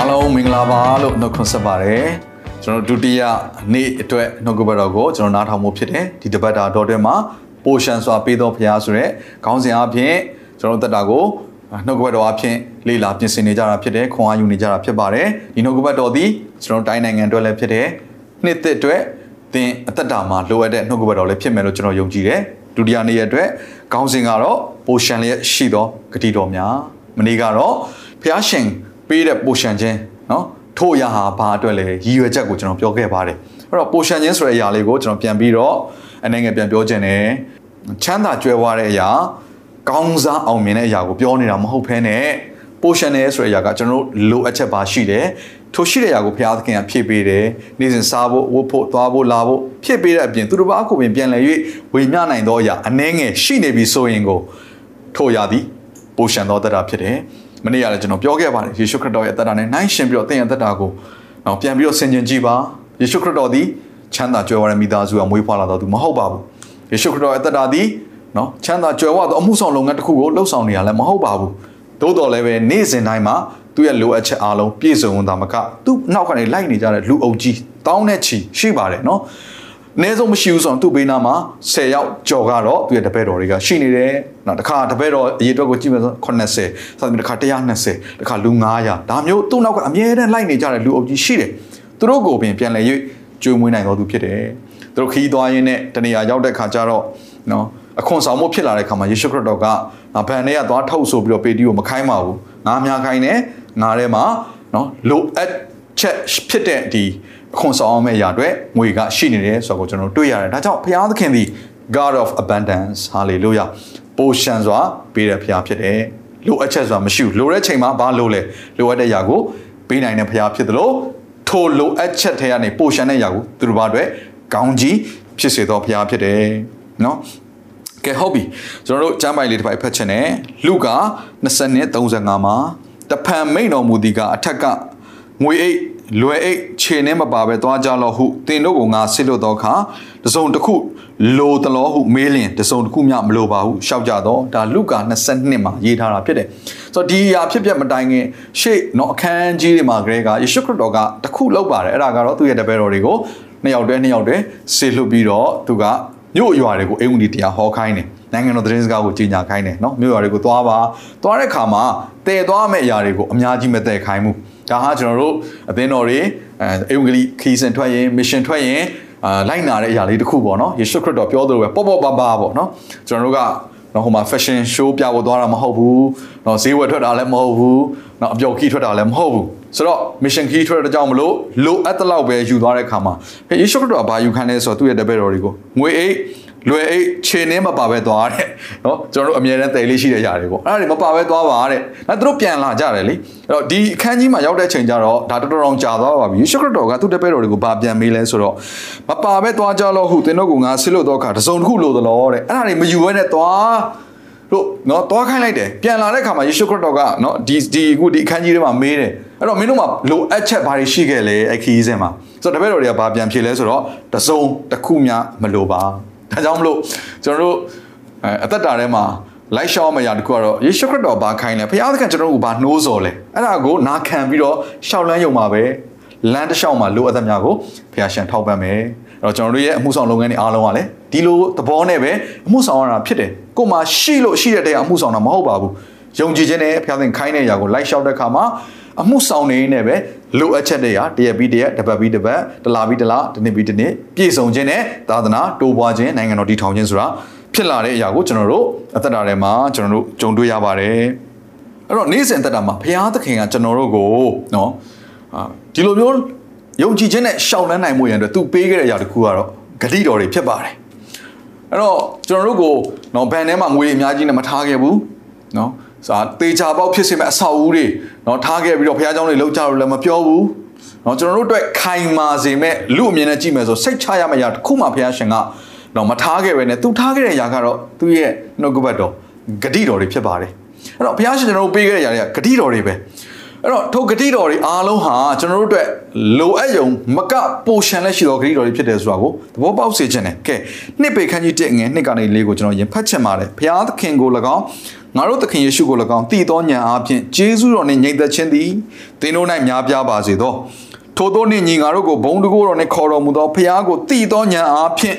အားလုံးမင်္ဂလာပါလို့နှုတ်ခွန်းဆက်ပါတယ်ကျွန်တော်ဒုတိယနေ့အတွက်နှုတ်ကပတ်တော်ကိုကျွန်တော်နားထောင်မှုဖြစ်တယ်ဒီတပတ်တာတော်တွင်မှာပိုရှန်စွာပေးသောဖရားဆိုတဲ့ခေါင်းစဉ်အဖြစ်ကျွန်တော်တက်တာကိုနှုတ်ကပတ်တော်အဖြစ်လေ့လာပြင်ဆင်နေကြတာဖြစ်တယ်ခွန်အားယူနေကြတာဖြစ်ပါတယ်ဒီနှုတ်ကပတ်တော်သည်ကျွန်တော်တိုင်းနိုင်ငံအတွက်လည်းဖြစ်တယ်နှစ်သက်အတွက်သင်အသက်တာမှာလိုအပ်တဲ့နှုတ်ကပတ်တော်လည်းဖြစ်မယ်လို့ကျွန်တော်ယုံကြည်တယ်ဒုတိယနေ့ရက်အတွက်ခေါင်းစဉ်ကတော့ပိုရှန်လျက်ရှိသောဂတိတော်များမနေ့ကတော့ဖျားရှင် ပေးတဲ့ပိုရှန်ခြင်းเนาะထို့အရာဟာဘာအတွက်လဲရည်ရွယ်ချက်ကိုကျွန်တော်ပြောခဲ့ပါတယ်အဲ့တော့ပိုရှန်ခြင်းဆိုတဲ့အရာလေးကိုကျွန်တော်ပြန်ပြီးတော့အနေငယ်ပြန်ပြောခြင်းနဲ့ချမ်းသာကြွယ်ဝတဲ့အရာကောင်းစားအောင်မြင်တဲ့အရာကိုပြောနေတာမဟုတ်ဘဲနဲ့ပိုရှန်နေဆိုတဲ့အရာကကျွန်တော်တို့လိုအပ်ချက်ပါရှိတယ်ထိုရှိတဲ့အရာကိုဘုရားသခင်ကဖြည့်ပေးတယ်နေ့စဉ်စားဖို့ဝတ်ဖို့သွားဖို့လာဖို့ဖြည့်ပေးတဲ့အပြင်သူတို့ဘာအခုပင်ပြန်လည်၍ဝေမျှနိုင်သောအရာအနှဲငယ်ရှိနေပြီဆိုရင်ကိုထို့အရာသည်ပိုရှန်သောတတ်တာဖြစ်တယ် မနေ့ကလည်းကျွန်တော်ပြောခဲ့ပါတယ်ယေရှုခရစ်တော်ရဲ့အသက်တာနဲ့နှိုင်းယှဉ်ပြီးတော့သင်ရဲ့အသက်တာကိုတော့ပြန်ပြီးတော့ဆင်ခြင်ကြည့်ပါယေရှုခရစ်တော်သည်ချမ်းသာကြွယ်ဝတဲ့မိသားစုကမွေးဖွားလာတော်သူမဟုတ်ပါဘူးယေရှုခရစ်တော်ရဲ့အသက်တာသည်နော်ချမ်းသာကြွယ်ဝသောအမှုဆောင်လုပ်ငန်းတစ်ခုကိုလှုပ်ဆောင်နေရလဲမဟုတ်ပါဘူးသို့တော်လည်းပဲနေ့စဉ်တိုင်းမှာသူ့ရဲ့လိုအပ်ချက်အားလုံးပြည့်စုံတာမကသူ့နောက်ကနေလိုက်နေကြတဲ့လူအုပ်ကြီးတောင်းတဲ့ချီရှိပါတယ်နော် အနည်းဆုံးမရှိဘူးဆိုတော့သူ့ဘေးနားမှာ10ယောက်ကြော်ကတော့သူ့ရဲ့တပည့်တော်တွေကရှိနေတယ်။နော်တခါတပည့်တော်အရေးအတွက်ကိုကြည့်မယ်ဆို80စသဖြင့်တခါ120တခါလူ900ဒါမျိုးသူ့နောက်ကအမြဲတမ်းလိုက်နေကြတဲ့လူအုပ်ကြီးရှိတယ်။သူတို့ကိုပင်ပြန်လဲ၍ကျွေးမွေးနိုင်တော်သူဖြစ်တယ်။သူတို့ခီးသွားရင်းနဲ့တနေရာရောက်တဲ့ခါကျတော့နော်အခွန်ဆောင်မှုဖြစ်လာတဲ့ခါမှာယေရှုခရစ်တော်ကဗန်ထဲကသွားထုတ်ဆိုပြီးတော့ပေတီကိုမခိုင်းပါဘူး။ငါများခိုင်းတယ်ငါထဲမှာနော်လိုအပ် ချက်ဖြစ်တဲ့ဒီအခွန်ဆောင်အောင်မဲ့အရာတွေငွေကရှိနေတယ်ဆိုတော့ကျွန်တော်တွေ့ရတယ်ဒါကြောင့်ဘုရားသခင်သည် God of abundance hallelujah ပိုရှန်စွာပေးတဲ့ဘုရားဖြစ်တယ်လိုအပ်ချက်ဆိုတာမရှိဘူးလိုတဲ့ချိန်မှာဘာလိုလဲလိုအပ်တဲ့အရာကိုပေးနိုင်တဲ့ဘုရားဖြစ်တယ်လို့ထိုလိုအပ်ချက်ထဲကနေပိုရှန်တဲ့အရာကိုသူတို့ဘာအတွက်ကောင်းကြီးဖြစ်စေသောဘုရားဖြစ်တယ်နော်ကဲဟုတ်ပြီကျွန်တော်တို့ကျမ်းပိုင်လေးတစ်ပိုက်ဖတ်ချင်တယ်လူက20နဲ့35မှာတဖန်မိန်တော်မူသည်ကအထက်က ငွေအိတ်လွယ်အိတ်ခြေနှင်းမပါပဲသွားကြလော့ဟုတင်တို့ကငါဆစ်လို့တော့ခါတစုံတစ်ခုလိုတလောဟုမေးလင်တစုံတစ်ခုမျှမလိုပါဟုရှောက်ကြတော့ဒါလုကာ22မှာရေးထားတာဖြစ်တယ်ဆိုတော့ဒီအရာဖြစ်ပြမတိုင်ခင်ရှေ့နော်အခန်းကြီးတွေမှာကလေးကယေရှုခရစ်တော်ကတစ်ခုလောက်ပါတယ်အဲ့ဒါကတော့သူ့ရဲ့တပည့်တော်တွေကိုနှစ်ယောက်တည်းနှစ်ယောက်တည်းဆေလွတ်ပြီးတော့သူကမြို့ရွာတွေကိုအင်္ဂုဒီတရားဟောခိုင်းတယ်နိုင်ငံတော်သတင်းစကားကိုကြီးညာခိုင်းတယ်နော်မြို့ရွာတွေကိုသွားပါသွားတဲ့ခါမှာတည်သွားမယ့်အရာတွေကိုအများကြီးမတည်ခိုင်းဘူး ဒါဟာကျွန်တော်တို့အသင်းတော်တွေအဲအင်္ဂလိပ်ခီးစင်ထွက်ရင်မစ်ရှင်ထွက်ရင်အာလိုက်နာတဲ့အရာလေးတစ်ခုပေါ့နော်ယေရှုခရစ်တော်ပြောသလိုပဲပေါ့ပေါ့ပါပါပေါ့နော်ကျွန်တော်တို့ကနော်ဟိုမှာ fashion show ပြဖို့သွားတာမဟုတ်ဘူးနော်ဈေးဝယ်ထွက်တာလည်းမဟုတ်ဘူးနော်အပျော်ခီးထွက်တာလည်းမဟုတ်ဘူးဆိုတော့ mission key ထွက်တဲ့ကြောင့်မလို့လိုအပ်တဲ့လောက်ပဲယူသွားတဲ့ခါမှာယေရှုခရစ်တော်ကဘာယူခံလဲဆိုတော့သူ့ရဲ့တပည့်တော်တွေကိုငွေအိတ် လွယ်အိတ်ခြေနှင်းမပါပဲသွားတဲ့နော်ကျွန်တော်တို့အမြဲတမ်းတည်လေးရှိတဲ့ຢာတွေပေါ့အဲ့ဒါတွေမပါပဲသွားပါတဲ့ဒါသူတို့ပြန်လာကြတယ်လေအဲ့တော့ဒီအခန်းကြီးမှာရောက်တဲ့ချိန်ကျတော့ဒါတော်တော်အောင်ကြာသွားပါပြီယေရှုခရစ်တော်ကသူ့တပည့်တော်တွေကိုဗာပြန်မေးလဲဆိုတော့မပါပဲသွားကြလို့ဟုသင်တို့ကငါဆစ်လို့တော့ခါတစုံတစ်ခုလို့သလောတဲ့အဲ့ဒါတွေမယူဘဲနဲ့သွားတို့နော်သွားခိုင်းလိုက်တယ်ပြန်လာတဲ့ခါမှာယေရှုခရစ်တော်ကနော်ဒီဒီအခုဒီအခန်းကြီးထဲမှာမေးတယ်အဲ့တော့မင်းတို့မှာလိုအပ်ချက်ဘာတွေရှိခဲ့လဲအခီးစင်မှာဆိုတော့တပည့်တော်တွေကဗာပြန်ဖြေလဲဆိုတော့တစုံတစ်ခုများမလိုပါ ဒါကြောင့်မလို့ကျွန်တော်တို့အသက်တာထဲမှာလိုက်ရှောင်းမရတခုကတော့ယေရှုခရစ်တော်ဘာခိုင်းလဲဘုရားသခင်ကျွန်တော်တို့ကဘာနှိုးစော်လဲအဲ့ဒါကိုနာခံပြီးတော့ရှောက်လန်းယုံမှာပဲလမ်းတစ်လျှောက်မှာလိုအပ်သမျှကိုဘုရားရှင်ထောက်ပံ့မယ်အဲ့တော့ကျွန်တော်တို့ရဲ့အမှုဆောင်လုပ်ငန်းတွေအားလုံးကလည်းဒီလိုသဘောနဲ့ပဲအမှုဆောင်ရတာဖြစ်တယ်ကို့မှာရှိလို့ရှိတဲ့တဲ့အမှုဆောင်တာမဟုတ်ပါဘူးယုံကြည်ခြင်းနဲ့ဘုရားသခင်ခိုင်းတဲ့အရာကိုလိုက်လျှောက်တဲ့အခါမှာ အမှုဆောင်နေနေပဲလိုအပ်ချက်တွေကတရက်ပြီးတရက်တစ်ပတ်ပြီးတစ်ပတ်တစ်လပြီးတစ်လတစ်နှစ်ပြီးတစ်နှစ်ပြည့်စုံခြင်းနဲ့သာသနာတိုးပွားခြင်းနိုင်ငံတော်တည်ထောင်ခြင်းဆိုတာဖြစ်လာတဲ့အရာကိုကျွန်တော်တို့အသက်တာထဲမှာကျွန်တော်တို့ကြုံတွေ့ရပါတယ်အဲ့တော့နေ့စဉ်အသက်တာမှာဘုရားသခင်ကကျွန်တော်တို့ကိုနော်အာဒီလိုမျိုးယုံကြည်ခြင်းနဲ့ရှောင်လန်းနိုင်မှုရန်အတွက်သူပေးခဲ့တဲ့အရာတစ်ခုကတော့ဂတိတော်တွေဖြစ်ပါတယ်အဲ့တော့ကျွန်တော်တို့ကိုနော်ဘန်ထဲမှာငွေအများကြီးနဲ့မထားခဲ့ဘူးနော် စာတေချာပေါက်ဖြစ်စေမဲ့အဆောက်အဦတွေเนาะထားခဲ့ပြီးတော့ဘုရားကျောင်းတွေလောက်ကြလို့လည်းမပြောဘူးเนาะကျွန်တော်တို့အတွက်ခိုင်မာစေမဲ့လူအမြင်နဲ့ကြည့်မယ်ဆိုစိတ်ချရမယ့်အရာတစ်ခုမှဘုရားရှင်ကတော့မထားခဲ့ပဲနဲ့သူထားခဲ့တဲ့အရာကတော့သူ့ရဲ့နှုတ်ကပတ်တော်ဂတိတော်တွေဖြစ်ပါတယ်အဲ့တော့ဘုရားရှင်ကျွန်တော်တို့ပေးခဲ့တဲ့အရာတွေကဂတိတော်တွေပဲအဲ့တော့ထိုဂတိတော်တွေအားလုံးဟာကျွန်တော်တို့အတွက်လိုအပ်ယုံမကပိုရှန်လက်ရှိသောဂတိတော်တွေဖြစ်တယ်ဆိုတာကိုသဘောပေါက်စေခြင်းနဲ့ကဲနှစ်ပေခန်းကြီး1ငယ်နှစ်ကနေလေးကိုကျွန်တော်ရင်ဖတ်ချင်ပါတယ်ဘုရားသခင်ကို၎င်း ငါတို့သခင်ယေရှုကို၎င်းတည်သောဉာဏ်အားဖြင့်ဂျေဇုတော်နှင့်ညီသက်ခြင်းသည်သင်တို့၌များပြားပါစေသောထိုသောနှင့်ညီငါတို့ကိုဘုံတကိုးတော်နှင့်ခေါ်တော်မူသောဘုရားကိုတည်သောဉာဏ်အားဖြင့်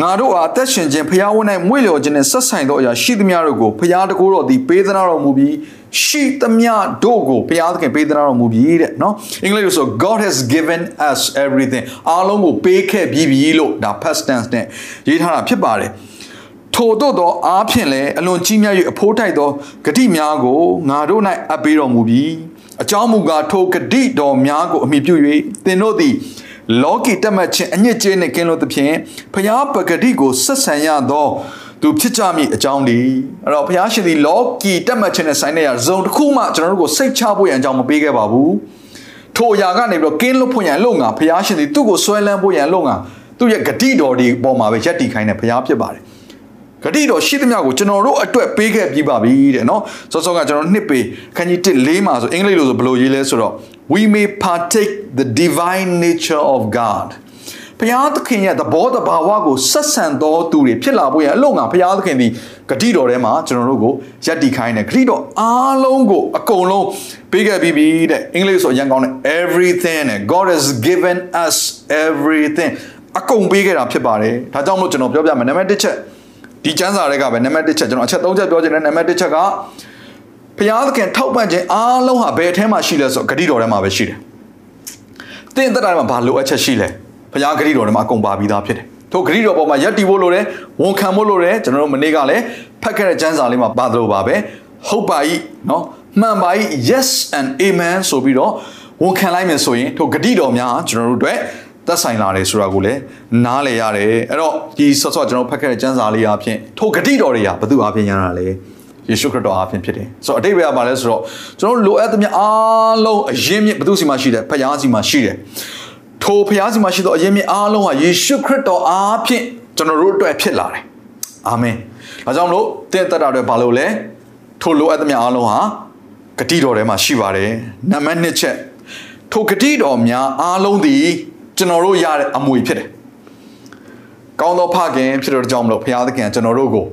ငါတို့အားအသက်ရှင်ခြင်းဖျားဝန်း၌မွေ့လျော်ခြင်းနဲ့ဆက်ဆိုင်သောအရာရှိသမျှတို့ကိုဖျားတကိုးတော်သည်ပေးသနာတော်မူပြီးရှိသမျှတို့ကိုဖျားသခင်ပေးသနာတော်မူပြီးတဲ့နော်အင်္ဂလိပ်လိုဆို God has given us everything အားလုံးကိုပေးခဲ့ပြီးပြီလို့ဒါ past tense နဲ့ရေးထားတာဖြစ်ပါတယ် ထို့သောအားဖြင့်လည်းအလွန်ကြီးမြတ်၍အဖိုးထိုက်သောဂတိများကိုငါတို့၌အပ်ပေးတော်မူပြီးအကြောင်းမူကားထိုဂတိတော်များကိုအမိပြု၍သင်တို့သည်လောကီတက်မှတ်ခြင်းအညစ်အကြေးနှင့်ကင်းလို့သဖြင့်ဖျားပဂတိကိုဆက်ဆံရသောသူဖြစ်ကြမည်အကြောင်းဒီအဲ့တော့ဘုရားရှင်ဒီလောကီတက်မှတ်ခြင်းနဲ့ဆိုင်တဲ့ရာဇုံတစ်ခုမှကျွန်တော်တို့ကိုစိတ်ချဖို့ရန်အကြောင်းမပေးခဲ့ပါဘူးထိုအရာကနေပြီးတော့ကင်းလွတ်ဖို့ရန်လုံငါဘုရားရှင်ဒီသူ့ကိုဆွဲလန်းဖို့ရန်လုံငါသူ့ရဲ့ဂတိတော်ဒီပေါ်မှာပဲယက်တီခိုင်းတဲ့ဘုရားဖြစ်ပါတယ် ဂတိတော်ရှိသမျှကိုကျွန်တော်တို့အတွက်ပေးခဲ့ပြီးပါပြီတဲ့နော်စောစောကကျွန်တော်နှစ်ပေခန်းကြီး1 4မှာဆိုအင်္ဂလိပ်လိုဆိုဘယ်လိုရေးလဲဆိုတော့ we may partake the divine nature of God ဘုရားသခင်ရဲ့သဘောတဘာဝကိုဆက်ဆံတော်သူတွေဖြစ်လာဖို့ရအလို့ငါဘုရားသခင်ဒီဂတိတော်ထဲမှာကျွန်တော်တို့ကိုယက်တီခိုင်းတယ်ဂတိတော်အားလုံးကိုအကုန်လုံးပေးခဲ့ပြီးပြီတဲ့အင်္ဂလိပ်ဆိုအရင်ကောင်းတယ် everything နဲ့ God has given us everything အကုန်ပေးခဲ့တာဖြစ်ပါတယ်ဒါကြောင့်မို့ကျွန်တော်ပြောပြမယ်နံပါတ်1ချက် ဒီကျမ်းစာတွေကပဲနံပါတ်1ချက်ကျွန်တော်အချက်3ချက်ပြောချင်တယ်နံပါတ်1ချက်ကဘုရားသခင်ထောက်ပံ့ခြင်းအားလုံးဟာဘယ်အထဲမှာရှိလဲဆိုတော့ဂတိတော်ထဲမှာပဲရှိတယ်။တင်းသက်တာမှာဘာလိုအပ်ချက်ရှိလဲ။ဘုရားဂတိတော်ထဲမှာအကုန်ပါပြီးသားဖြစ်တယ်။ထိုဂတိတော်ပေါ်မှာယက်တီဖို့လိုတယ်ဝန်ခံဖို့လိုတယ်ကျွန်တော်တို့မနေ့ကလည်းဖတ်ခဲ့တဲ့ကျမ်းစာလေးမှာပါသလိုပါပဲ။ဟုတ်ပါ၏နော်မှန်ပါ၏ yes and amen ဆိုပြီးတော့ဝန်ခံလိုက်မယ်ဆိုရင်ထိုဂတိတော်များကျွန်တော်တို့အတွက် သက်ဆိုင်လာတယ်ဆိုတာကိုလည်းနားလည်ရတယ်အဲ့တော့ဒီဆော့ဆော့ကျွန်တော်ဖတ်ခဲ့တဲ့ကျမ်းစာလေးအပြင်ထိုဂတိတော်တွေကဘသူအပြင်ရတာလဲယေရှုခရစ်တော်အပြင်ဖြစ်တယ်ဆိုတော့အတိတ်ဘယ်ကပါလဲဆိုတော့ကျွန်တော်လိုအပ်သမျှအားလုံးအရင်မြစ်ဘသူစီမှာရှိတယ်ဖခင်စီမှာရှိတယ်ထိုဖခင်စီမှာရှိသောအရင်မြစ်အားလုံးဟာယေရှုခရစ်တော်အားဖြင့်ကျွန်တော်တို့အတွက်ဖြစ်လာတယ်အာမင်ဒါကြောင့်မလို့တင့်တက်တာတွေဘာလို့လဲထိုလိုအပ်သမျှအားလုံးဟာဂတိတော်ထဲမှာရှိပါတယ်နံပါတ်1ချက်ထိုဂတိတော်များအားလုံးသည် ကျွန်တော်တို့ရတဲ့အမွေဖြစ်တယ်။ကောင်းသောဖခင်ဖြစ်တဲ့ကြောင့်မလို့ဘုရားသခင်ကျွန်တော်တို့ကို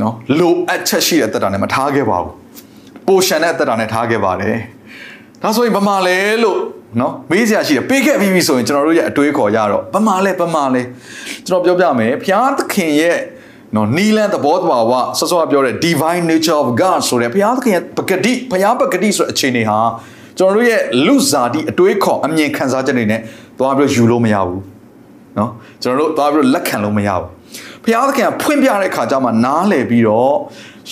နော်လိုအပ်ချက်ရှိတဲ့တက်တာနဲ့မထားခဲ့ပါဘူး။ပိုရှန်တဲ့တက်တာနဲ့ထားခဲ့ပါတယ်။ဒါဆိုရင်ဗမာလဲလို့နော်မေးစရာရှိတယ်ပေးခဲ့ပြီးပြီဆိုရင်ကျွန်တော်တို့ရဲ့အတွေးခေါ်ရတော့ဗမာလဲဗမာလဲကျွန်တော်ပြောပြမယ်ဘုရားသခင်ရဲ့နော်နီလန်သဘောတဘာဝဆောစောပြောတဲ့ divine nature of God ဆိုတဲ့ဘုရားသခင်ရဲ့ပဂတိဘုရားပဂတိဆိုတဲ့အခြေအနေဟာ ကျွန်တော်တို့ရဲ့လူစားတိအတွေးခေါ်အမြင်ခံစားချက်တွေနဲ့သွားပြီးယူလို့မရဘူးเนาะကျွန်တော်တို့သွားပြီးလက်ခံလို့မရဘူးဘုရားသခင်ကဖွင့်ပြတဲ့ခါကျမှနားလည်ပြီးတော့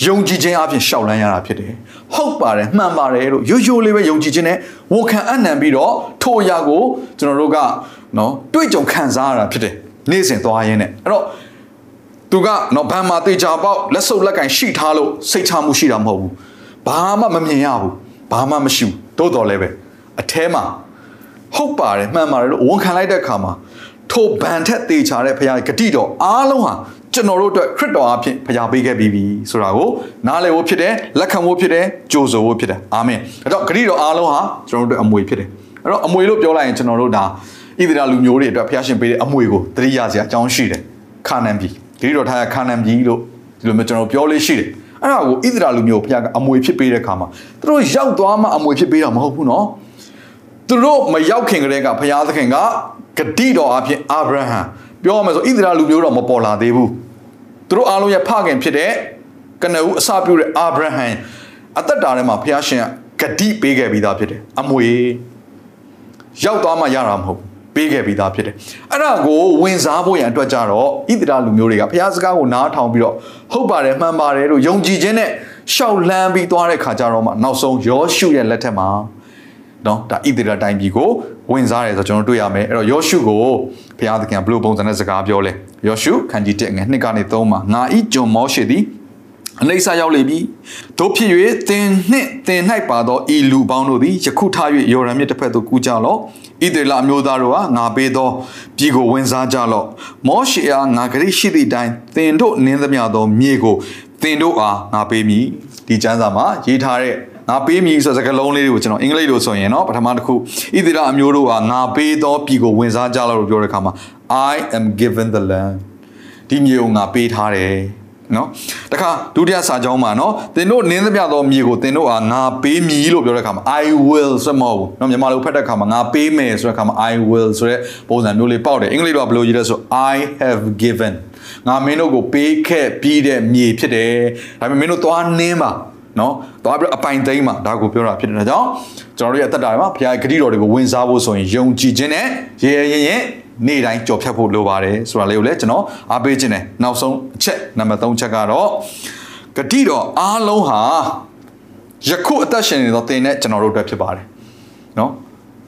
ယုံကြည်ခြင်းအပြင်ရှောက်လန်းရတာဖြစ်တယ်ဟုတ်ပါတယ်မှန်ပါတယ်လို့ရိုးရိုးလေးပဲယုံကြည်ခြင်းနဲ့ဝန်ခံအံ့နံပြီးတော့ထိုအရာကိုကျွန်တော်တို့ကเนาะတွေ့ကြုံခံစားရတာဖြစ်တယ်နေ့စဉ်သွားရင်းနဲ့အဲ့တော့သူကနော်ဘာမှတေချာပေါက်လက်စုပ်လက်ကင်ရှိထားလို့စိတ်ချမှုရှိတာမဟုတ်ဘူးဘာမှမမြင်ရဘူး ဘာမှမရှိဘူးတိုးတော်လည်းပဲအแทမှာဟုတ်ပါတယ်မှန်ပါတယ်လို့ဝန်ခံလိုက်တဲ့အခါမှာထိုဗန်ထက်သေးချာတဲ့ဘုရားဂတိတော်အားလုံးဟာကျွန်တော်တို့အတွက်ခရစ်တော်အဖြစ်ဘုရားပေးခဲ့ပြီးပြီဆိုတာကိုနားလည်ဖို့ဖြစ်တယ်လက်ခံဖို့ဖြစ်တယ်ကြိုးဆိုဖို့ဖြစ်တယ်အာမင်အဲ့တော့ဂတိတော်အားလုံးဟာကျွန်တော်တို့အတွက်အမွေဖြစ်တယ်အဲ့တော့အမွေလို့ပြောလိုက်ရင်ကျွန်တော်တို့ဒါဣသရေလလူမျိုးတွေအတွက်ဘုရားရှင်ပေးတဲ့အမွေကိုသတိရစရာအကြောင်းရှိတယ်ခါနန်ပြည်ဂတိတော်ထားရခါနန်ပြည်လို့ဒီလိုမျိုးကျွန်တော်ပြောလေးရှိတယ် အဲ့ဒါကိုဣသရေလလူမျိုးဘုရားကအမွေဖြစ်ပေးတဲ့အခါမှာသူတို့ရောက်သွားမှအမွေဖြစ်ပေးတာမဟုတ်ဘူးနော်သူတို့မရောက်ခင်ကတည်းကဘုရားသခင်ကဂတိတော်အဖြစ်အာဗြဟံပြောရမယ်ဆိုဣသရေလလူမျိုးတော်မပေါ်လာသေးဘူးသူတို့အားလုံးရဲ့ဖခင်ဖြစ်တဲ့ကနဦးအစပြုတဲ့အာဗြဟံအသက်တာထဲမှာဘုရားရှင်ကဂတိပေးခဲ့ပြီးသားဖြစ်တယ်အမွေရောက်သွားမှရတာမဟုတ်ဘူး ပေးခဲ့ပြီးသားဖြစ်တယ်အဲ့ဒါကိုဝင်စားဖို့ရန်အတွက်ကြတော့ဣသရေလလူမျိုးတွေကဘုရားစကားကိုနားထောင်ပြီးတော့ဟုတ်ပါတယ်မှန်ပါတယ်လို့ယုံကြည်ခြင်းနဲ့ရှောက်လန်းပြီးသွားတဲ့ခါကြတော့မှနောက်ဆုံးယောရှုရဲ့လက်ထက်မှာနော်ဒါဣသရေလတိုင်းပြည်ကိုဝင်စားတယ်ဆိုတော့ကျွန်တော်တွေ့ရမယ်အဲ့တော့ယောရှုကိုဘုရားသခင်ဘလို့ပုံစံနဲ့စကားပြောလဲယောရှုခန်းကြီး1ငယ်2ကနေ3မှာငါဤကျွန်မောရှေသည် အနှိမ့်ဆရောက်လေပြီတို့ဖြစ်၍သင်နှင့်သင်၌ပါသောဤလူပေါင်းတို့သည်ယခုထား၍ယော်ဒန်မြစ်တစ်ဖက်သို့ကူးကြလော့ဣသရေလအမျိုးသားတို့ကငါပေးသောပြည်ကိုဝင်စားကြလော့မောရှေအားငါဂရိရှိသည့်အတိုင်းသင်တို့နင်းသမျှသောမြေကိုသင်တို့အားငါပေးမည်ဒီကျမ်းစာမှာရေးထားတဲ့ငါပေးမည်ဆိုတဲ့စကားလုံးလေးတွေကိုကျွန်တော်အင်္ဂလိပ်လိုဆိုရင်တော့ပထမတစ်ခုဣသရေလအမျိုးတို့ကငါပေးသောပြည်ကိုဝင်စားကြလော့လို့ပြောတဲ့အခါမှာ I am given the land ဒီမြေကိုငါပေးထားတယ် နော်တခါဒုတိယစာကြောင်းမှာနော်သင်တို့နင်းသမျှသောမြေကိုသင်တို့ဟာငါပေးမည်လို့ပြောတဲ့အခါမှာ I will ဆိုမဟုတ်ဘူးနော်မြန်မာလိုဖတ်တဲ့အခါမှာငါပေးမယ်ဆိုတဲ့အခါမှာ I will ဆိုတဲ့ပုံစံမျိုးလေးပေါက်တယ်အင်္ဂလိပ်လိုကဘယ်လိုရေးလဲဆို I have given ငါမင်းတို့ကိုပေးခဲ့ပြီးတဲ့မြေဖြစ်တယ်ဒါပေမဲ့မင်းတို့သွားနင်းပါနော်သွားပြီးအပိုင်သိမ်းမှာဒါကိုပြောတာဖြစ်တဲ့ကြောင့်ကျွန်တော်တို့ရဲ့အသက်တာတွေမှာဘုရားရဲ့ဂရုတော်တွေကိုဝင်စားဖို့ဆိုရင်ယုံကြည်ခြင်းနဲ့ရဲရဲရဲ နေ့တိုင်းကြော်ဖြတ်ဖို့လိုပါတယ်ဆိုတာလေးကိုလည်းကျွန်တော်အားပေးခြင်းတယ်နောက်ဆုံးအချက်နံပါတ်3ချက်ကတော့ဂတိတော်အားလုံးဟာယခုအသက်ရှင်နေသောသင်နဲ့ကျွန်တော်တို့အတွက်ဖြစ်ပါတယ်နော်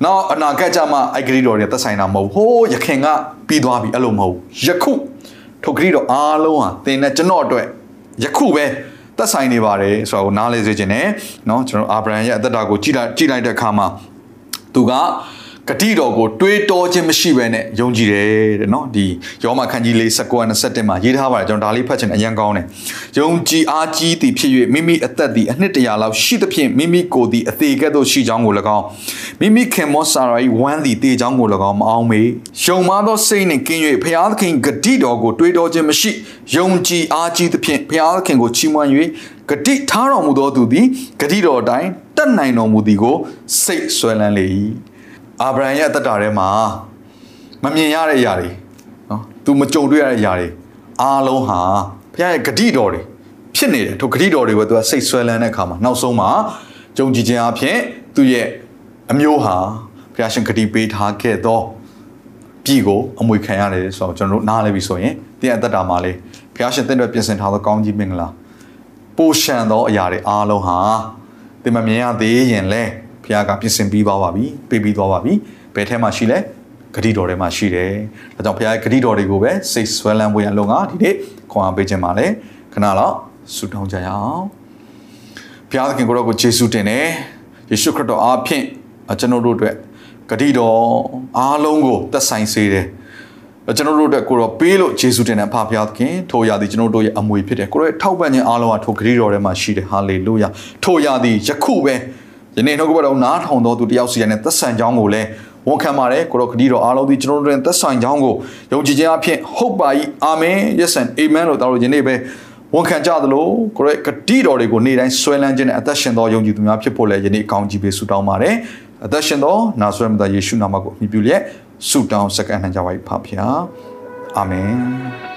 နောက်အနာဂတ်ကြမှာအဲ့ဂတိတော်တွေသက်ဆိုင်တာမဟုတ်ဟိုးယခင်ကပြီးသွားပြီအဲ့လိုမဟုတ်ယခုထိုဂတိတော်အားလုံးဟာသင်နဲ့ကျွန်တော်အတွက်ယခုပဲသက်ဆိုင်နေပါတယ်ဆိုတာကိုနားလည်စေခြင်းနဲ့เนาะကျွန်တော်အာဗြဟံရဲ့အသက်တာကိုကြည့်လိုက်ကြည့်လိုက်တဲ့အခါမှာသူက ဂတိတော်ကိုတွေးတောခြင်းမရှိဘဲနဲ့ယုံကြည်တယ်တဲ့နော်ဒီယောမခန်းကြီးလေး19 21မှာရေးထားပါတယ်ကျွန်တော်ဒါလေးဖတ်ချင်အရင်ကောင်းတယ်ယုံကြည်အားကြီးသည်ဖြစ်၍မိမိအသက်သည်အနှစ်တရာလောက်ရှိသဖြင့်မိမိကိုယ်သည်အသေးကဲ့သို့ရှိကြောင်းကို၎င်းမိမိခင်မောဆာရာ၏ဝမ်းသည်တေကြောင်းကို၎င်းမအောင်မေယုံမသောစိတ်နှင့်ကင်း၍ဖျားသခင်ဂတိတော်ကိုတွေးတောခြင်းမရှိယုံကြည်အားကြီးသဖြင့်ဖျားသခင်ကိုချီးမွမ်း၍ဂတိထားတော်မူသောသူသည်ဂတိတော်အတိုင်းတတ်နိုင်တော်မူသည်ကိုစိတ်ဆွဲလန်းလေ၏ အာဗြဟံရဲ့အသက်တာထဲမှာမမြင်ရတဲ့အရာတွေနော်သူမကြုံတွေ့ရတဲ့အရာတွေအားလုံးဟာဘုရားရဲ့ဂတိတော်တွေဖြစ်နေတယ်ထိုဂတိတော်တွေကိုသူကစိတ်ဆွဲလန်းတဲ့အခါမှာနောက်ဆုံးမှာကြုံကြည်ခြင်းအဖြစ်သူ့ရဲ့အမျိုးဟာဘုရားရှင်ဂတိပေးထားခဲ့သောပြည်ကိုအမွေခံရတယ်ဆိုတော့ကျွန်တော်တို့နားလည်ပြီဆိုရင်တင်းအသက်တာမှာလေဘုရားရှင်တင့်အတွက်ပြင်ဆင်ထားသောကောင်းကြီးမင်္ဂလာပိုရှံသောအရာတွေအားလုံးဟာတင်မမြင်ရသေးရင်လဲ ဘုရားကပြင်ဆင်ပြီးသွားပါပြီပေးပြီးသွားပါပြီဘယ်ထဲမှာရှိလဲဂတိတော်ထဲမှာရှိတယ်ဒါကြောင့်ဘုရားရဲ့ဂတိတော်တွေကိုပဲစိတ်ဆွဲလန်းဖို့ရလုံကဒီနေ့ခွန်အားပေးခြင်းပါလေခဏတော့ဆုတောင်းကြရအောင်ဘုရားသခင်ကိုရောကိုယေရှုတင်တယ်ယေရှုခရစ်တော်အားဖြင့်ကျွန်တော်တို့အတွက်ဂတိတော်အားလုံးကိုသက်ဆိုင်စေတယ်ကျွန်တော်တို့အတွက်ကိုရောပေးလို့ယေရှုတင်တဲ့ဖဖျားသခင်ထိုရာသည်ကျွန်တော်တို့ရဲ့အမွေဖြစ်တယ်ကိုရောထောက်ပံ့ခြင်းအားလုံးကထိုဂတိတော်ထဲမှာရှိတယ်ဟာလေလုယာထိုရာသည်ယခုပဲ ယနေ့နှုတ်ကပတ်တော်နားထောင်တော်သူတယောက်စီရတဲ့သက်ဆိုင်ကြောင်းကိုလည်းဝန်ခံပါတယ်ကိုရောဂတိတော်အားလုံးဒီကျွန်တော်တို့သက်ဆိုင်ကြောင်းကိုယုံကြည်ခြင်းအဖြစ်ဟုတ်ပါ၏အာမင် yes and amen လို့တော်တို့ယနေ့ပဲဝန်ခံကြသလိုကိုရောဂတိတော်တွေကိုနေ့တိုင်းဆွဲလန်းခြင်းနဲ့အသက်ရှင်သောယုံကြည်သူများဖြစ်ဖို့လည်းယနေ့အကောင်းကြီးပေးဆုတောင်းပါတယ်အသက်ရှင်သောနာဇရက်မြတ်ယေရှုနာမကိုမြှုပ်ပြလျက်ဆုတောင်းစက္ကန့်နှံကြပါ၏ဖဖျားအာမင်